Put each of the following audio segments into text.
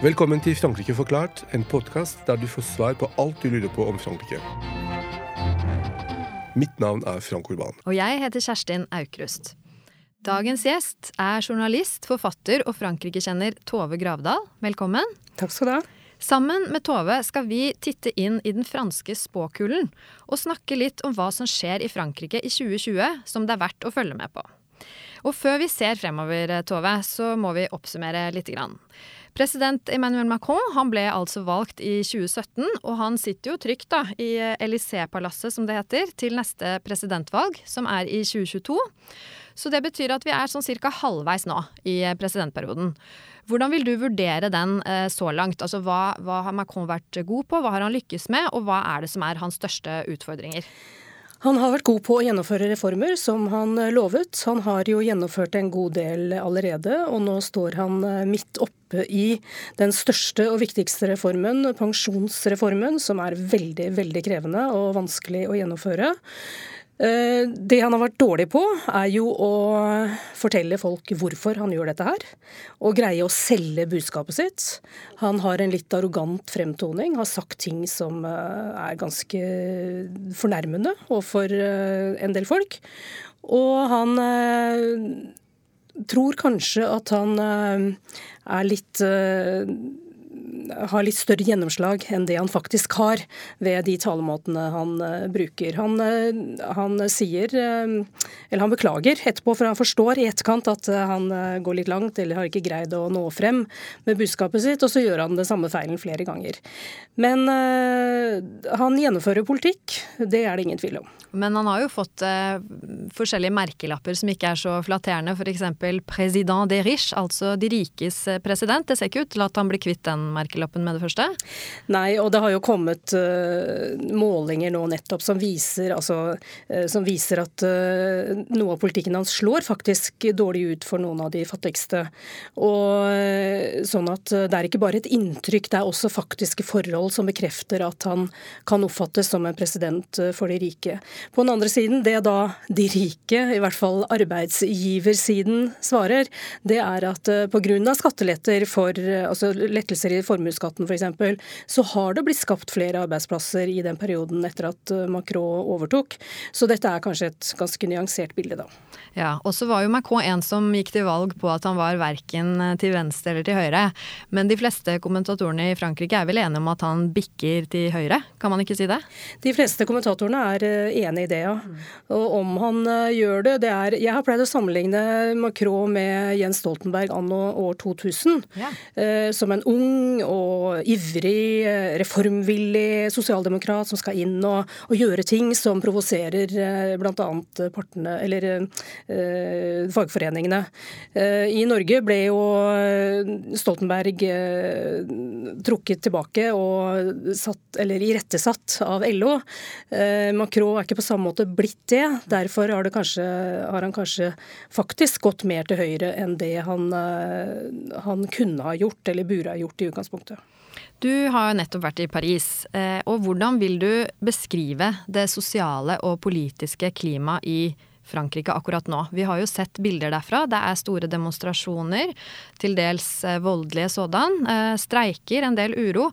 Velkommen til Frankrike forklart, en podkast der du får svar på alt du lurer på om Frankrike. Mitt navn er Frank Urban. Og jeg heter Kjerstin Aukrust. Dagens gjest er journalist, forfatter og Frankrike-kjenner Tove Gravdal. Velkommen. Takk skal du ha. Sammen med Tove skal vi titte inn i den franske spåkulen og snakke litt om hva som skjer i Frankrike i 2020 som det er verdt å følge med på. Og før vi ser fremover, Tove, så må vi oppsummere grann. President Emmanuel Macron han ble altså valgt i 2017, og han sitter jo trygt da, i Élysée-palasset, som det heter, til neste presidentvalg, som er i 2022. Så det betyr at vi er sånn cirka halvveis nå i presidentperioden. Hvordan vil du vurdere den eh, så langt? Altså hva, hva har Macron vært god på, hva har han lykkes med, og hva er det som er hans største utfordringer? Han har vært god på å gjennomføre reformer, som han lovet. Han har jo gjennomført en god del allerede, og nå står han eh, midt oppe i den største og viktigste reformen, pensjonsreformen, som er veldig, veldig krevende og vanskelig å gjennomføre. Eh, det han har vært dårlig på, er jo å fortelle folk hvorfor han gjør dette her. Og greie å selge budskapet sitt. Han har en litt arrogant fremtoning, har sagt ting som eh, er ganske fornærmende overfor eh, en del folk. Og han tror kanskje at han er litt har litt større gjennomslag enn det han faktisk har ved de talemåtene han uh, bruker. Han, uh, han sier, uh, eller han beklager etterpå, for han forstår i etterkant at han går litt langt eller har ikke greid å nå frem med budskapet sitt, og så gjør han det samme feilen flere ganger. Men han gjennomfører politikk, det er det ingen tvil om. Men han har jo fått forskjellige merkelapper som ikke er så flatterende, f.eks. 'president des riches', altså de rikes president. Det ser ikke ut til at han blir kvitt den merkelappen med det første? Nei, og det har jo kommet uh, målinger nå nettopp som viser, altså, uh, som viser at uh, noe av politikken hans slår faktisk dårlig ut for noen av de fattigste. Og sånn at Det er ikke bare et inntrykk, det er også faktiske forhold som bekrefter at han kan oppfattes som en president for de rike. På den andre siden, det da de rike, i hvert fall arbeidsgiversiden, svarer, det er at pga. skatteletter for altså lettelser i formuesskatten f.eks., så har det blitt skapt flere arbeidsplasser i den perioden etter at eh, Macron overtok. Så dette er kanskje et ganske nyansert bilde, da. Ja, og så var jo Macron en som gikk til valg på at han var verken eh, til venstre eller til høyre. Men de fleste kommentatorene i Frankrike er vel enige om at han bikker til høyre, kan man ikke si det? De fleste kommentatorene er eh, enig i det, ja. Og om han gjør det, det er Jeg har pleid å sammenligne Macron med Jens Stoltenberg anno år 2000. Ja. Som en ung og ivrig, eh, reformvillig sosialdemokrat som skal inn og, og gjøre ting som provoserer eh, bl.a. partene, eller eh, fagforeningene. Eh, I Norge ble jo eh, Stoltenberg eh, trukket tilbake og satt, eller irettesatt av LO. Macron er ikke på samme måte blitt det. Derfor har, det kanskje, har han kanskje faktisk gått mer til høyre enn det han, han kunne ha gjort, eller burde ha gjort i utgangspunktet. Du har jo nettopp vært i Paris, eh, og hvordan vil du beskrive det sosiale og politiske klimaet i Frankrike akkurat nå. Vi har jo sett bilder derfra. Det er store demonstrasjoner, til dels eh, voldelige sådan. Eh, streiker, en del uro.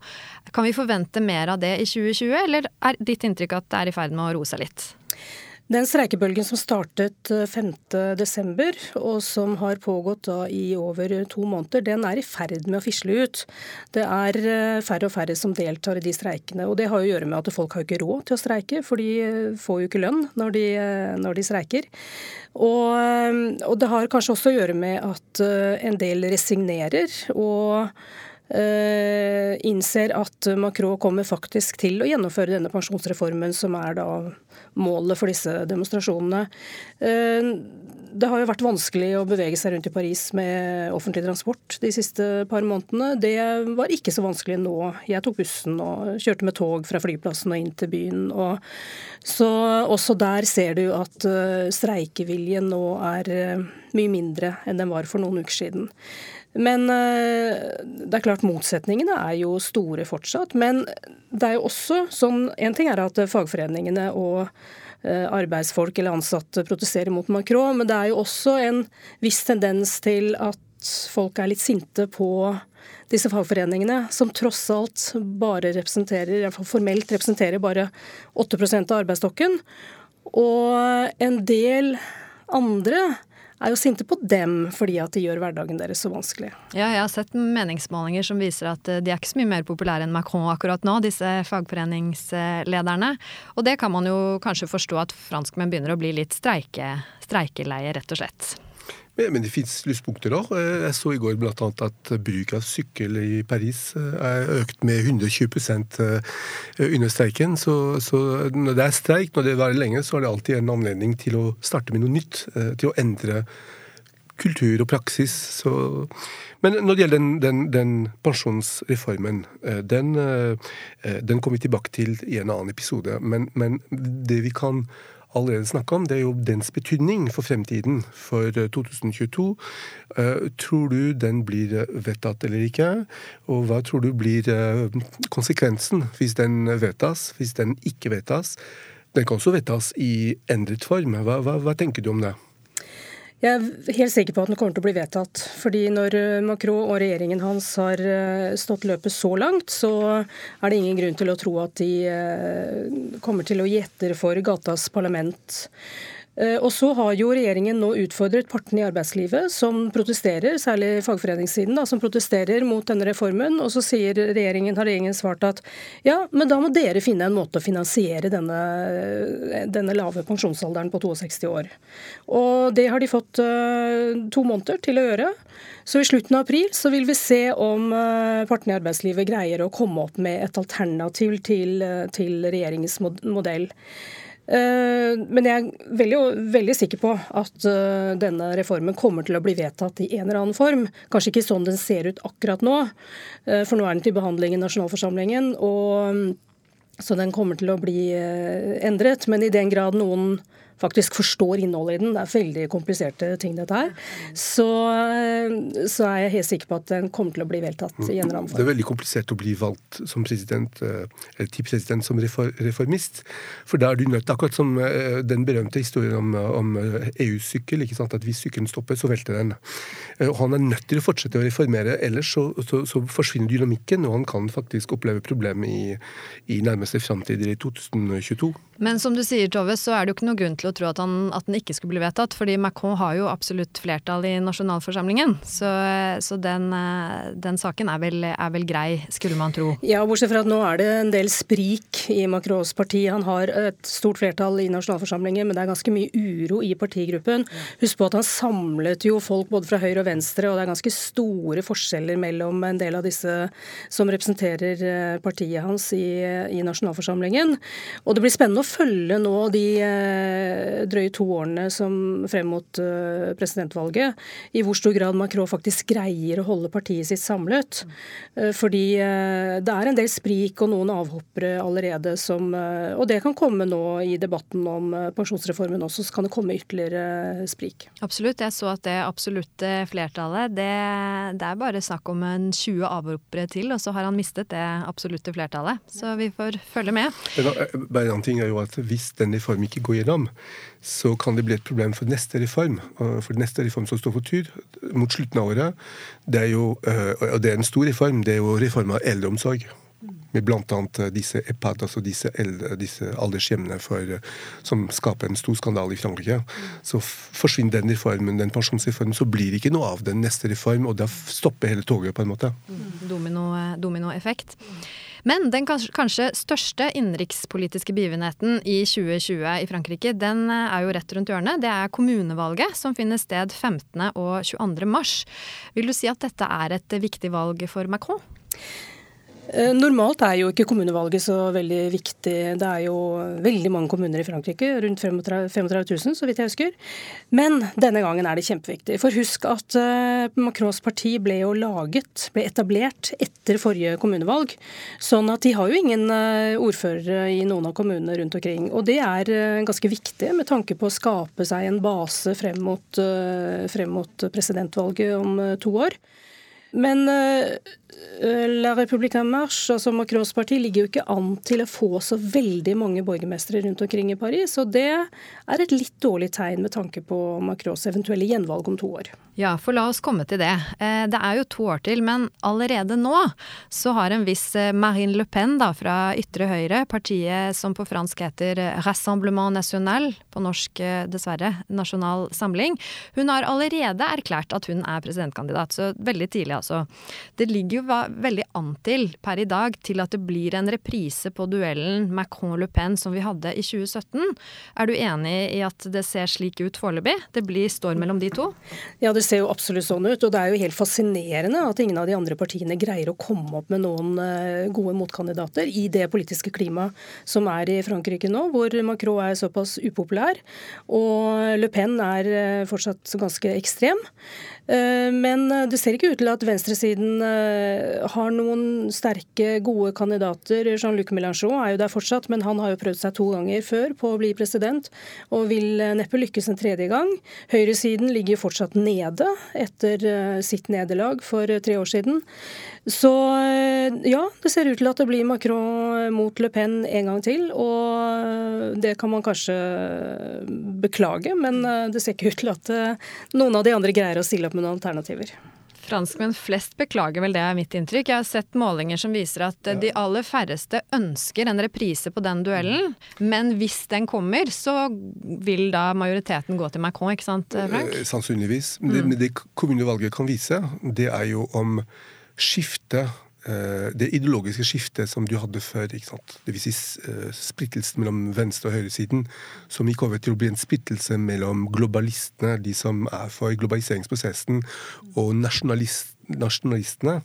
Kan vi forvente mer av det i 2020, eller er ditt inntrykk at det er i ferd med å roe seg litt? Den streikebølgen som startet 5.12, eh, og som har pågått i over to måneder, den er i ferd med å fisle ut. Det er eh, færre og færre som deltar i de streikene. Og det har å gjøre med at folk har ikke råd til å streike, for de eh, får jo ikke lønn når de, når de streiker. Og, og det har kanskje også å gjøre med at en del resignerer. og innser at Macron kommer faktisk til å gjennomføre denne pensjonsreformen, som er da målet for disse demonstrasjonene. Uh, det har jo vært vanskelig å bevege seg rundt i Paris med offentlig transport de siste par månedene. Det var ikke så vanskelig nå. Jeg tok bussen og kjørte med tog fra flyplassen og inn til byen. Og så også der ser du at uh, streikeviljen nå er mye mindre enn den var for noen uker siden. Men det er klart motsetningene er jo store fortsatt. Men det er jo også sånn En ting er at fagforeningene og arbeidsfolk eller ansatte protesterer mot Macron, men det er jo også en viss tendens til at folk er litt sinte på disse fagforeningene, som tross alt bare representerer, formelt representerer bare 8% av arbeidsstokken. Og en del andre er jo sinte på dem fordi at de gjør hverdagen deres så vanskelig. Ja, jeg har sett meningsmålinger som viser at eh, de er ikke så mye mer populære enn Macron akkurat nå, disse fagforeningslederne. Og det kan man jo kanskje forstå at franskmenn begynner å bli litt streike, streikeleie, rett og slett. Men det fins lyspunkter òg. Jeg så i går bl.a. at bruk av sykkel i Paris eh, er økt med 120 eh, under streiken. Så, så, når det er streik, når det varer lenge, så er det alltid en anledning til å starte med noe nytt. Eh, til å endre kultur og praksis. Så men når det gjelder den, den, den pensjonsreformen, den, den, kommer vi tilbake til i en annen episode. Men, men det vi kan allerede snakka om, det er jo dens betydning for fremtiden, for 2022. Eh, eh, tror du den blir vedtatt eller ikke? Og hva tror du blir eh, konsekvensen hvis den vedtas, hvis den ikke vedtas? Den kan også vedtas i endret form. Hva, hva, hva tenker du om det? Jeg er helt sikker på at den kommer til å bli vedtatt. Fordi når eh, Macron og regjeringen hans har eh, stått løpet så langt, så er det ingen grunn til å tro at de eh, kommer til å gi etter for gatas parlament. Eh, og så har jo regjeringen nå utfordret partene i arbeidslivet som protesterer, særlig fagforeningssiden, da, som protesterer mot denne reformen. Og så sier regjeringen, har regjeringen svart at ja, men da må dere finne en måte å finansiere denne, denne lave pensjonsalderen på 62 år. Og det har de fått uh, to måneder til å gjøre. Så i slutten av april så vil vi se om uh, partene i arbeidslivet greier å komme opp med et alternativ til, til regjeringens modell. Eh, men jeg er veldig, veldig, sikker på at eh, denne reformen kommer til å bli vedtatt i en eller annen form. Kanskje ikke sånn den ser ut akkurat nå, eh, for nå er den til behandling i nasjonalforsamlingen. og Så den kommer til å bli endret. Men i den grad noen faktisk forstår innholdet i den. Det er veldig kompliserte ting, dette her. Så, så, er jeg helt sikker på at den kommer til å bli veltatt i en eller annen form. Det er veldig komplisert å bli valgt som president, eh, eller til president som reformist. For da er du nødt, akkurat som eh, den berømte historien om, om EUs sykkel, ikke sant? at hvis sykkelen stopper, så velter den. Eh, og han er nødt til å fortsette å reformere, ellers så, så, så forsvinner dynamikken, og han kan faktisk oppleve problemer i, i nærmeste framtid i 2022. Men som du sier, Tove, så er det jo ikke noe grunn til å tro at, han, at, den ikke skulle bli vedtatt. Fordi Macron har jo absolutt flertall i nasjonalforsamlingen. Så, så den, eh, den, saken er vel, er vel, grei, skulle man tro. Ja, bortsett fra at nå er det en del sprik i Macrons parti. Han har et stort flertall i nasjonalforsamlingen, men det er ganske mye uro i partigruppen. Husk på at han samlet jo folk både fra høyre og venstre, og det er ganske store forskjeller mellom en del av disse som representerer eh, partiet hans i, i nasjonalforsamlingen. Og det blir spennende å følge nå de eh, drøye to årene som frem mot eh, presidentvalget, i hvor stor grad Macron faktisk greier å holde partiet sitt samlet. Eh, fordi det er en del sprik og noen avhoppere allerede som Og det kan komme nå i debatten om pensjonsreformen også, så kan det komme ytterligere sprik. Absolutt. Jeg så at det absolutte flertallet, det, det er bare snakk om en 20 avhoppere til, og så har han mistet det absolutte flertallet. Så vi får følge med. Bare en annen ting er jo at hvis denne reformen ikke går gjennom, så kan det bli et problem for neste reform. For neste reform som står for tur mot slutten av året, det er jo, øh, og det er en stor reform, det er jo reform av eldreomsorg. Med bl.a. Øh, disse EPAD, altså disse, eldre, disse aldershjemmene for, øh, som skaper en stor skandale i Frankrike. Så forsvinner den reformen, den pensjonsreformen, så blir det ikke noe av den neste reform, og da stopper hele toget på en måte. Domino, dominoeffekt. Men den kanskje største innenrikspolitiske begivenheten i 2020 i Frankrike, den eh, er jo rett rundt hjørnet. Det er kommunevalget som finner sted 15. og 22. mars. Vil du si at dette er et viktig valg for Macron? Eh, normalt er jo ikke kommunevalget så veldig viktig. Det er jo veldig mange kommuner i Frankrike, rundt 35 000 så vidt jeg husker. Men denne gangen er det kjempeviktig. For husk at eh, Macrons parti ble jo laget, ble etablert etter forrige kommunevalg. Sånn at de har jo ingen eh, ordførere i noen av kommunene rundt omkring. Og det er ganske viktig med tanke på å skape seg en base frem mot, frem mot presidentvalget om to år. Men uh, La République Marche, altså Macrons parti, ligger jo ikke an til å få så veldig mange borgermestere rundt omkring i Paris. Og det er et litt dårlig tegn med tanke på Macrons eventuelle gjenvalg om to år. Ja, for la oss komme til det. Eh, det er jo to år til, men allerede nå så har en viss eh, Marine Le Pen da, fra ytre høyre, partiet som på fransk heter Rassemblement National, på norsk dessverre Nasjonal Samling, hun har allerede erklært at hun er presidentkandidat. Så veldig tidlig, altså. Det ligger jo veldig an til per i dag til at det blir en reprise på duellen Macron-Le Pen som vi hadde i 2017. Er du enig i at det ser slik ut foreløpig? Det blir storm mellom de to? Ja, det ser jo absolutt sånn ut. Og det er jo helt fascinerende at ingen av de andre partiene greier å komme opp med noen eh, gode motkandidater i det politiske klimaet som er i Frankrike nå, hvor Macron er såpass upopulær og Le Pen er eh, fortsatt ganske ekstrem. Eh, men det ser ikke ut til at venstresiden har noen sterke, gode kandidater. Jean-Luc Mélenchon er jo der fortsatt, men han har jo prøvd seg to ganger før på å bli president, og vil neppe lykkes en tredje gang. Høyresiden ligger fortsatt nede etter eh, sitt nederlag for eh, tre år siden. Så eh, ja, det ser ut til at det blir Macron mot Le Pen en gang til. Og det kan man kanskje beklage, men det ser ikke ut til at noen av de andre greier å stille opp med noen alternativer. Franskmenn flest beklager vel det, er mitt inntrykk. Jeg har sett målinger som viser at de aller færreste ønsker en reprise på den duellen. Men hvis den kommer, så vil da majoriteten gå til Macron, ikke sant Frank? Eh, sannsynligvis. Mm. Det, det kommunevalget kan vise, det er jo om skiftet Eh, det ideologiske skiftet som du hadde før, ikke sant? dvs. Si, uh, splittelsen mellom venstre- og høyresiden, som gikk over til å bli en splittelse mellom globalistene, de som er for globaliseringsprosessen, og nasjonalist, nasjonalistene.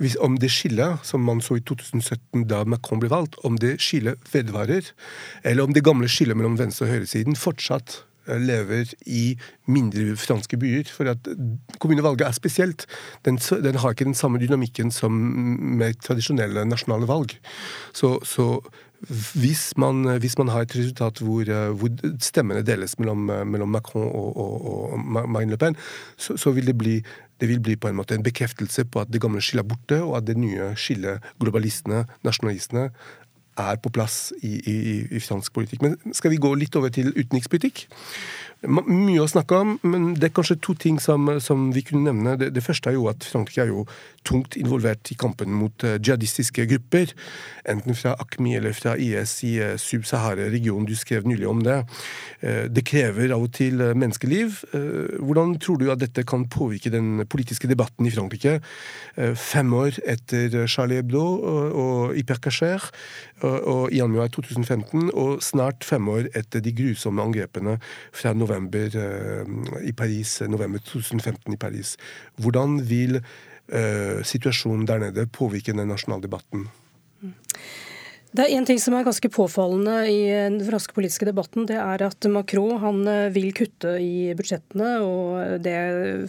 Hvis, om det skillet som man så i 2017 da Macron ble valgt, om det skillet vedvarer, eller om det gamle skillet mellom venstre- og høyresiden fortsatt Eh, lever i mindre franske byer. For at kommunevalget er spesielt. Den, den, har ikke den samme dynamikken som med tradisjonelle nasjonale valg. Så, så hvis, man, hvis, man, har et resultat hvor, eh, hvor stemmene deles mellom, eh, mellom Macron og, og, og, Marine Le Pen, så, så vil det bli det vil bli på en måte en bekreftelse på at det gamle skillet er borte, og at det nye skillet, globalistene, nasjonalistene, er på plass i, i, i fransk politikk. Men skal vi gå litt over til utenrikspolitikk? Mye å snakke om, men det er kanskje to ting som, som vi kunne nevne. Det, det, første er jo at Frankrike er jo tungt involvert i kampen mot uh, jihadistiske grupper. Enten fra AKMI eller fra IS i uh, Sub-Sahara-regionen. Du skrev nylig om det. Uh, det krever av og til menneskeliv. hvordan tror du at dette kan påvirke den politiske debatten i Frankrike? fem år etter Charlie Hebdo og, Hypercacher og i januar 2015, og snart fem år etter de grusomme angrepene fra november november eh, i Paris, november 2015 i Paris. Hvordan vil eh, situasjonen der nede påvirke den nasjonale debatten? Det er én ting som er ganske påfallende i den franske politiske debatten. Det er at Macron han eh, vil kutte i budsjettene, og det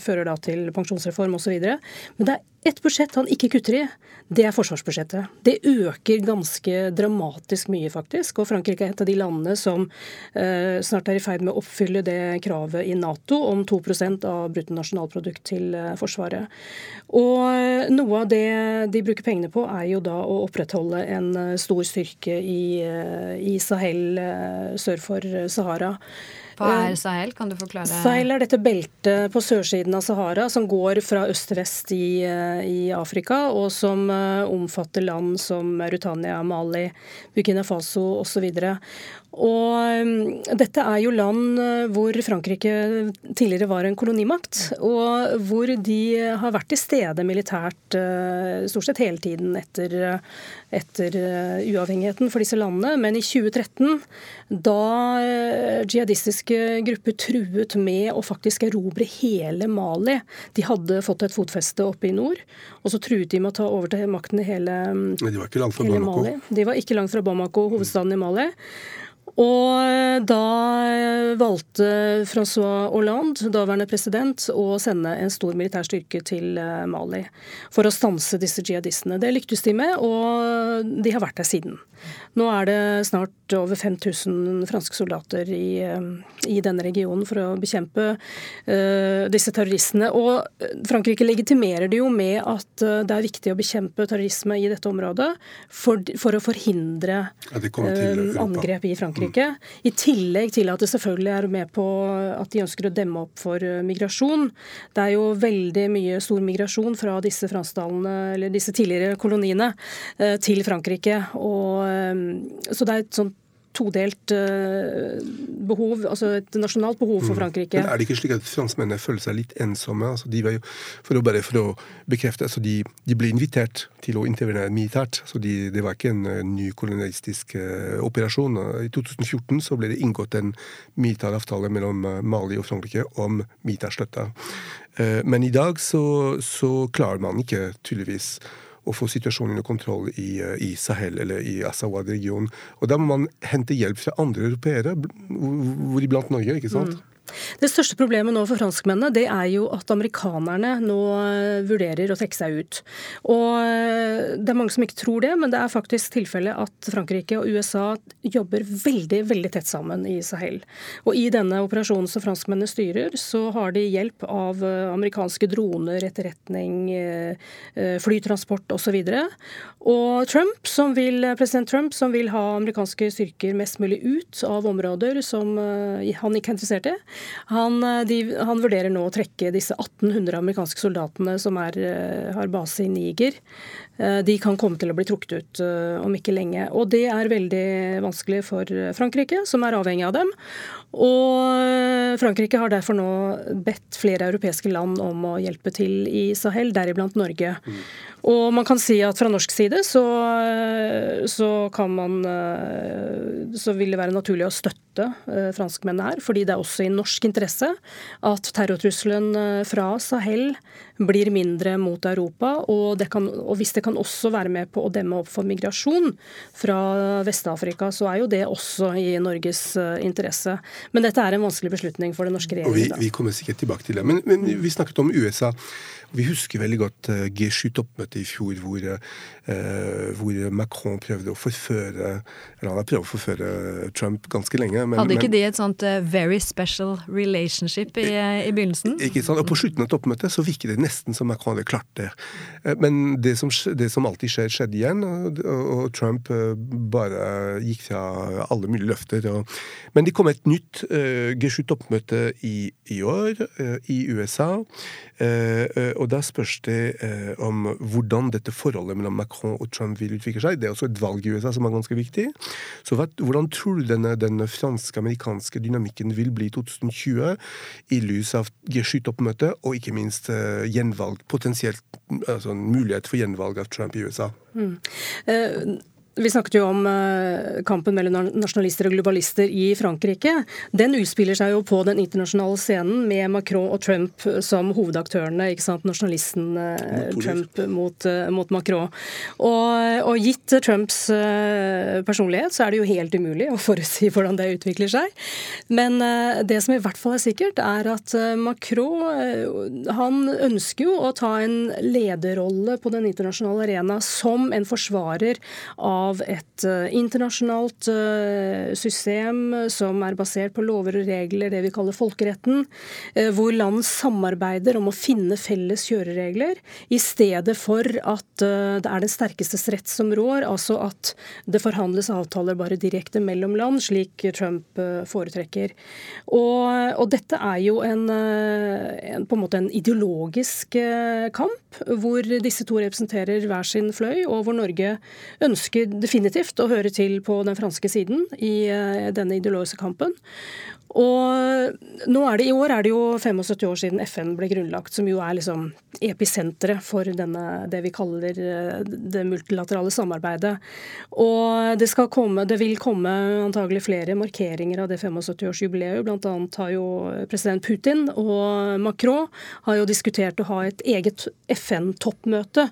fører da til pensjonsreform osv. Men det er et budsjett han ikke kutter i, det er forsvarsbudsjettet. Det øker ganske dramatisk mye, faktisk. Og Frankrike er et av de landene som eh, snart er i ferd med å oppfylle det kravet i Nato om 2% av bruttonasjonalprodukt til eh, Forsvaret. Og eh, noe av det de bruker pengene på, er jo da å opprettholde en eh, stor styrke i, eh, i Sahel sør for Sahara. Hva er Sahel? Kan du forklare? Sahel er dette beltet på sørsiden av Sahara som går fra øst til vest i, eh, i Afrika, og som eh, omfatter land som Rutania, Mali, Burkina Faso osv. Og um, dette er jo land uh, hvor Frankrike tidligere var en kolonimakt, og hvor de har vært til stede militært uh, stort sett hele tiden etter, uh, etter uavhengigheten for disse landene. Men i 2013, da jihadistiske grupper truet med å faktisk erobre hele Mali De hadde fått et fotfeste oppe i nord, og så truet de med å ta over til makten i hele, um, hele Mali. De var ikke langt fra Bamako, hovedstaden i Mali. Og da valgte Francois Hollande, daværende president, å sende en stor militær styrke til Mali for å stanse disse jihadistene. Det lyktes de med, og de har vært der siden. Nå er det snart over 5000 franske soldater i, i, denne regionen for å bekjempe uh, disse terroristene. Og Frankrike legitimerer det jo med at det er viktig å bekjempe terrorisme i dette området for, for å forhindre uh, angrep i Frankrike. Mm. I tillegg til at det selvfølgelig er med på at de ønsker å demme opp for migrasjon. Det er jo veldig mye stor migrasjon fra disse disse tidligere koloniene til Frankrike. og Eh, så det er et sånt todelt eh, behov, altså et nasjonalt behov for mm. Frankrike. Men Er det ikke slik at franskmennene føler seg litt ensomme? Altså de var jo, for å bare for å bekrefte, altså de, de ble invitert til å intervenere militært. så de, Det var ikke en uh, ny kolonialistisk uh, operasjon. I 2014 så ble det inngått en militær avtale mellom Mali og Frankrike om militær støtte. Men i dag så, så klarer man ikke tydeligvis å få situasjonen under kontroll i, eh, i Sahel eller i Asawad-regionen. Og Da må man hente hjelp fra andre europeere, hvoriblant Norge. ikke sant? Mm. Det største problemet nå for franskmennene det er jo at amerikanerne nå eh, vurderer å trekke seg ut. Og eh, Det er mange som ikke tror det, men det er faktisk tilfellet at Frankrike og USA jobber veldig veldig tett sammen i Sahel. Og I denne operasjonen som franskmennene styrer, så har de hjelp av eh, amerikanske droner, etterretning, flytransport osv. Og, Trump, som vil, president Trump, som vil ha amerikanske styrker mest mulig ut av områder som han ikke er interessert i, han, eh, de, han, vurderer nå å trekke disse 1800 amerikanske soldatene som er, eh, har base i Niger. Eh, de kan komme til å bli trukket ut om ikke lenge. Og det er veldig vanskelig for Frankrike, som er avhengig av dem. Og Frankrike har derfor nå bedt flere europeiske land om å hjelpe til i Sahel, deriblant Norge. Mm. Og man kan si at fra norsk side så, så kan man eh, Så vil det være naturlig å støtte eh, franskmennene her, fordi det er også i norsk interesse at terrortrusselen eh, fra Sahel blir mindre mot Europa. Og, kan, og hvis det kan også være med på å demme opp for migrasjon fra Vest-Afrika, så er jo det også i Norges interesse. Men dette er en vanskelig beslutning for den norske regjeringen. Vi, vi, kommer sikkert tilbake til det. Men, men vi snakket om USA. Vi husker veldig godt G7-toppmøtet møtet i fjor hvor, eh, hvor, Macron prøvde å forføre eller han har prøvd å forføre Trump ganske lenge. Men, Hadde ikke men, de et sånt eh, very special relationship i, eh, i begynnelsen? Ikke sant, og På slutten av toppmøtet så virket det nesten som Macron hadde klart det. Men det som, det som alltid skjer, skjedde igjen, og, Trump bare gikk fra alle mulige løfter. Og, men det kom et nytt G7-toppmøte i, i, år i USA, og da spørs det om hvor hvordan dette forholdet mellom Macron og Trump vil utvikle seg. Det er også et valg i USA som er ganske viktig. Så hvordan tror du denne, denne franske-amerikanske dynamikken vil bli i 2020 i lys av G7-toppmøtet, og ikke minst uh, gjenvalg, potensielt altså mulighet for gjenvalg av Trump i USA? Mm. Uh, vi snakket jo om uh, kampen mellom nasjonalister og globalister i Frankrike. Den utspiller seg jo på den internasjonale scenen med Macron og Trump som hovedaktørene. ikke sant? Nasjonalisten uh, Trump mot, uh, mot Macron. Og, og, gitt Trumps personlighet, så er det jo helt umulig å forutsi hvordan det utvikler seg. Men det som i hvert fall er sikkert, er at Macron han ønsker jo å ta en lederrolle på den internasjonale arena som en forsvarer av av et eh, internasjonalt eh, system som er basert på lover og regler, det vi kaller folkeretten, eh, hvor land samarbeider om å finne felles kjøreregler, i stedet for at det er den sterkestes rett som rår, altså at det forhandles avtaler bare direkte mellom land, slik Trump foretrekker. Og, og dette er jo en, en, på en måte en ideologisk kamp, hvor disse to representerer hver sin fløy, og hvor Norge ønsker definitivt å høre til på den franske siden i eh, denne ideologiske kampen. Og nå er det, I år er det jo 75 år siden FN ble grunnlagt, som jo er liksom episenteret for denne, det vi kaller eh, det multilaterale samarbeidet. Og det, skal komme, det vil komme antagelig flere markeringer av det 75-årsjubileet. Blant annet har jo president Putin og Macron har jo diskutert å ha et eget FN-toppmøte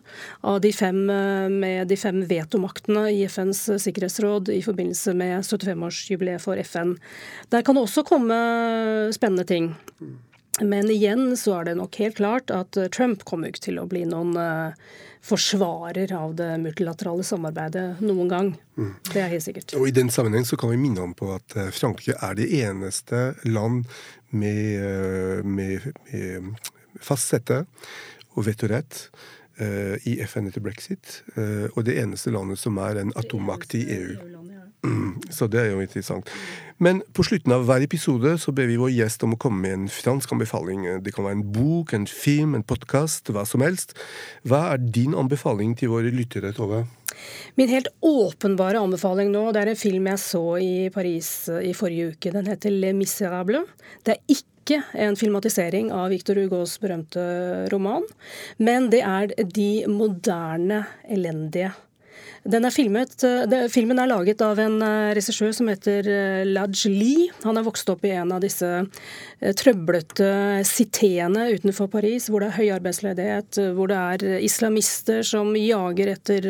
av de fem, eh, med de fem vetomaktene i FNs sikkerhetsråd i forbindelse med 75-årsjubileet for FN. Der kan det også komme spennende ting. Men igjen så er det nok helt klart at Trump kommer ikke til å bli noen forsvarer av det multilaterale samarbeidet noen gang. Mm. Det er helt sikkert. Og I den sammenheng så kan vi minne om på at Frankrike er det eneste land med, med, med fast sette og vetorett i FN etter brexit. Uh, og det eneste landet som er en atommakt i EU. Mm, så det er jo interessant. Men på slutten av hver episode så ber vi vår gjest om å komme med en fransk anbefaling. Det kan være en bok, en film, en podkast, hva som helst. Hva er din anbefaling til våre lyttere, Tove? Min helt åpenbare anbefaling nå, det er en film jeg så i Paris i forrige uke. Den heter Le Miserable. Det er ikke ikke en filmatisering av Victor Hugos berømte roman, men det er de moderne elendige er filmet, eh, filmen er laget av en uh, regissør som heter uh, Laj Lee. Han er vokst opp i en av disse trøblete citéene utenfor Paris, hvor det er høy arbeidsledighet, hvor det er islamister som jager etter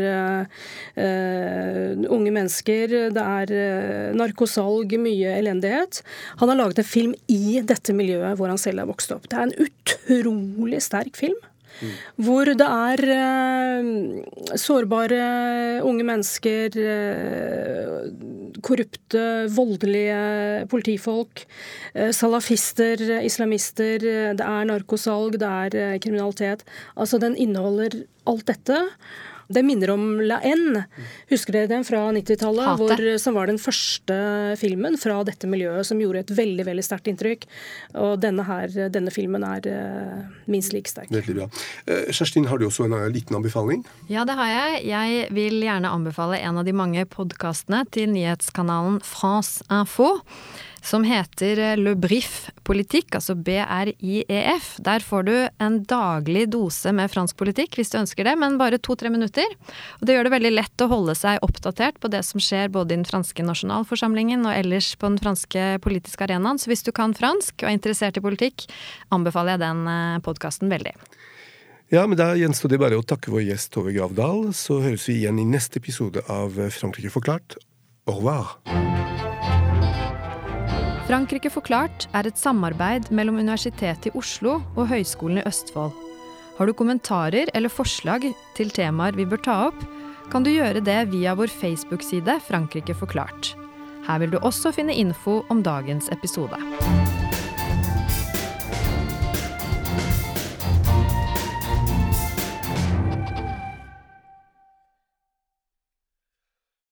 unge mennesker. Det er narkosalg, mye elendighet. Han har laget en film i dette miljøet hvor han selv er vokst opp. Det er en utrolig sterk film. Mm. Hvor det er eh, sårbare unge mennesker, eh, korrupte, voldelige politifolk, eh, salafister, islamister, det er narkosalg, det er kriminalitet. Altså, den inneholder alt dette. Det minner om La N. Husker dere den fra 90-tallet? Som var den første filmen fra dette miljøet som gjorde et veldig veldig sterkt inntrykk. Og denne, her, denne filmen er uh, minst like sterk. Veldig bra. Uh, Kjerstin, har du også en liten anbefaling? Ja, det har jeg. Jeg vil gjerne anbefale en av de mange podkastene til nyhetskanalen France Info som heter eh, Le Brif politikk, altså BRIEF. Der får du en daglig dose med fransk politikk hvis du ønsker det, men bare to-tre minutter. Og det gjør det veldig lett å holde seg oppdatert på det som skjer både i den franske nasjonalforsamlingen og ellers på den franske politiske arenaen. Så hvis du kan fransk og er interessert i politikk, anbefaler jeg den eh, podkasten veldig. Ja, men Da gjenstår det bare å takke vår gjest Tove Gravdal. Så høres vi igjen i neste episode av Frankrike forklart. Au revoir! Frankrike forklart er et samarbeid mellom Universitetet i Oslo og Høgskolen i Østfold. Har du kommentarer eller forslag til temaer vi bør ta opp, kan du gjøre det via vår Facebook-side Frankrike forklart. Her vil du også finne info om dagens episode.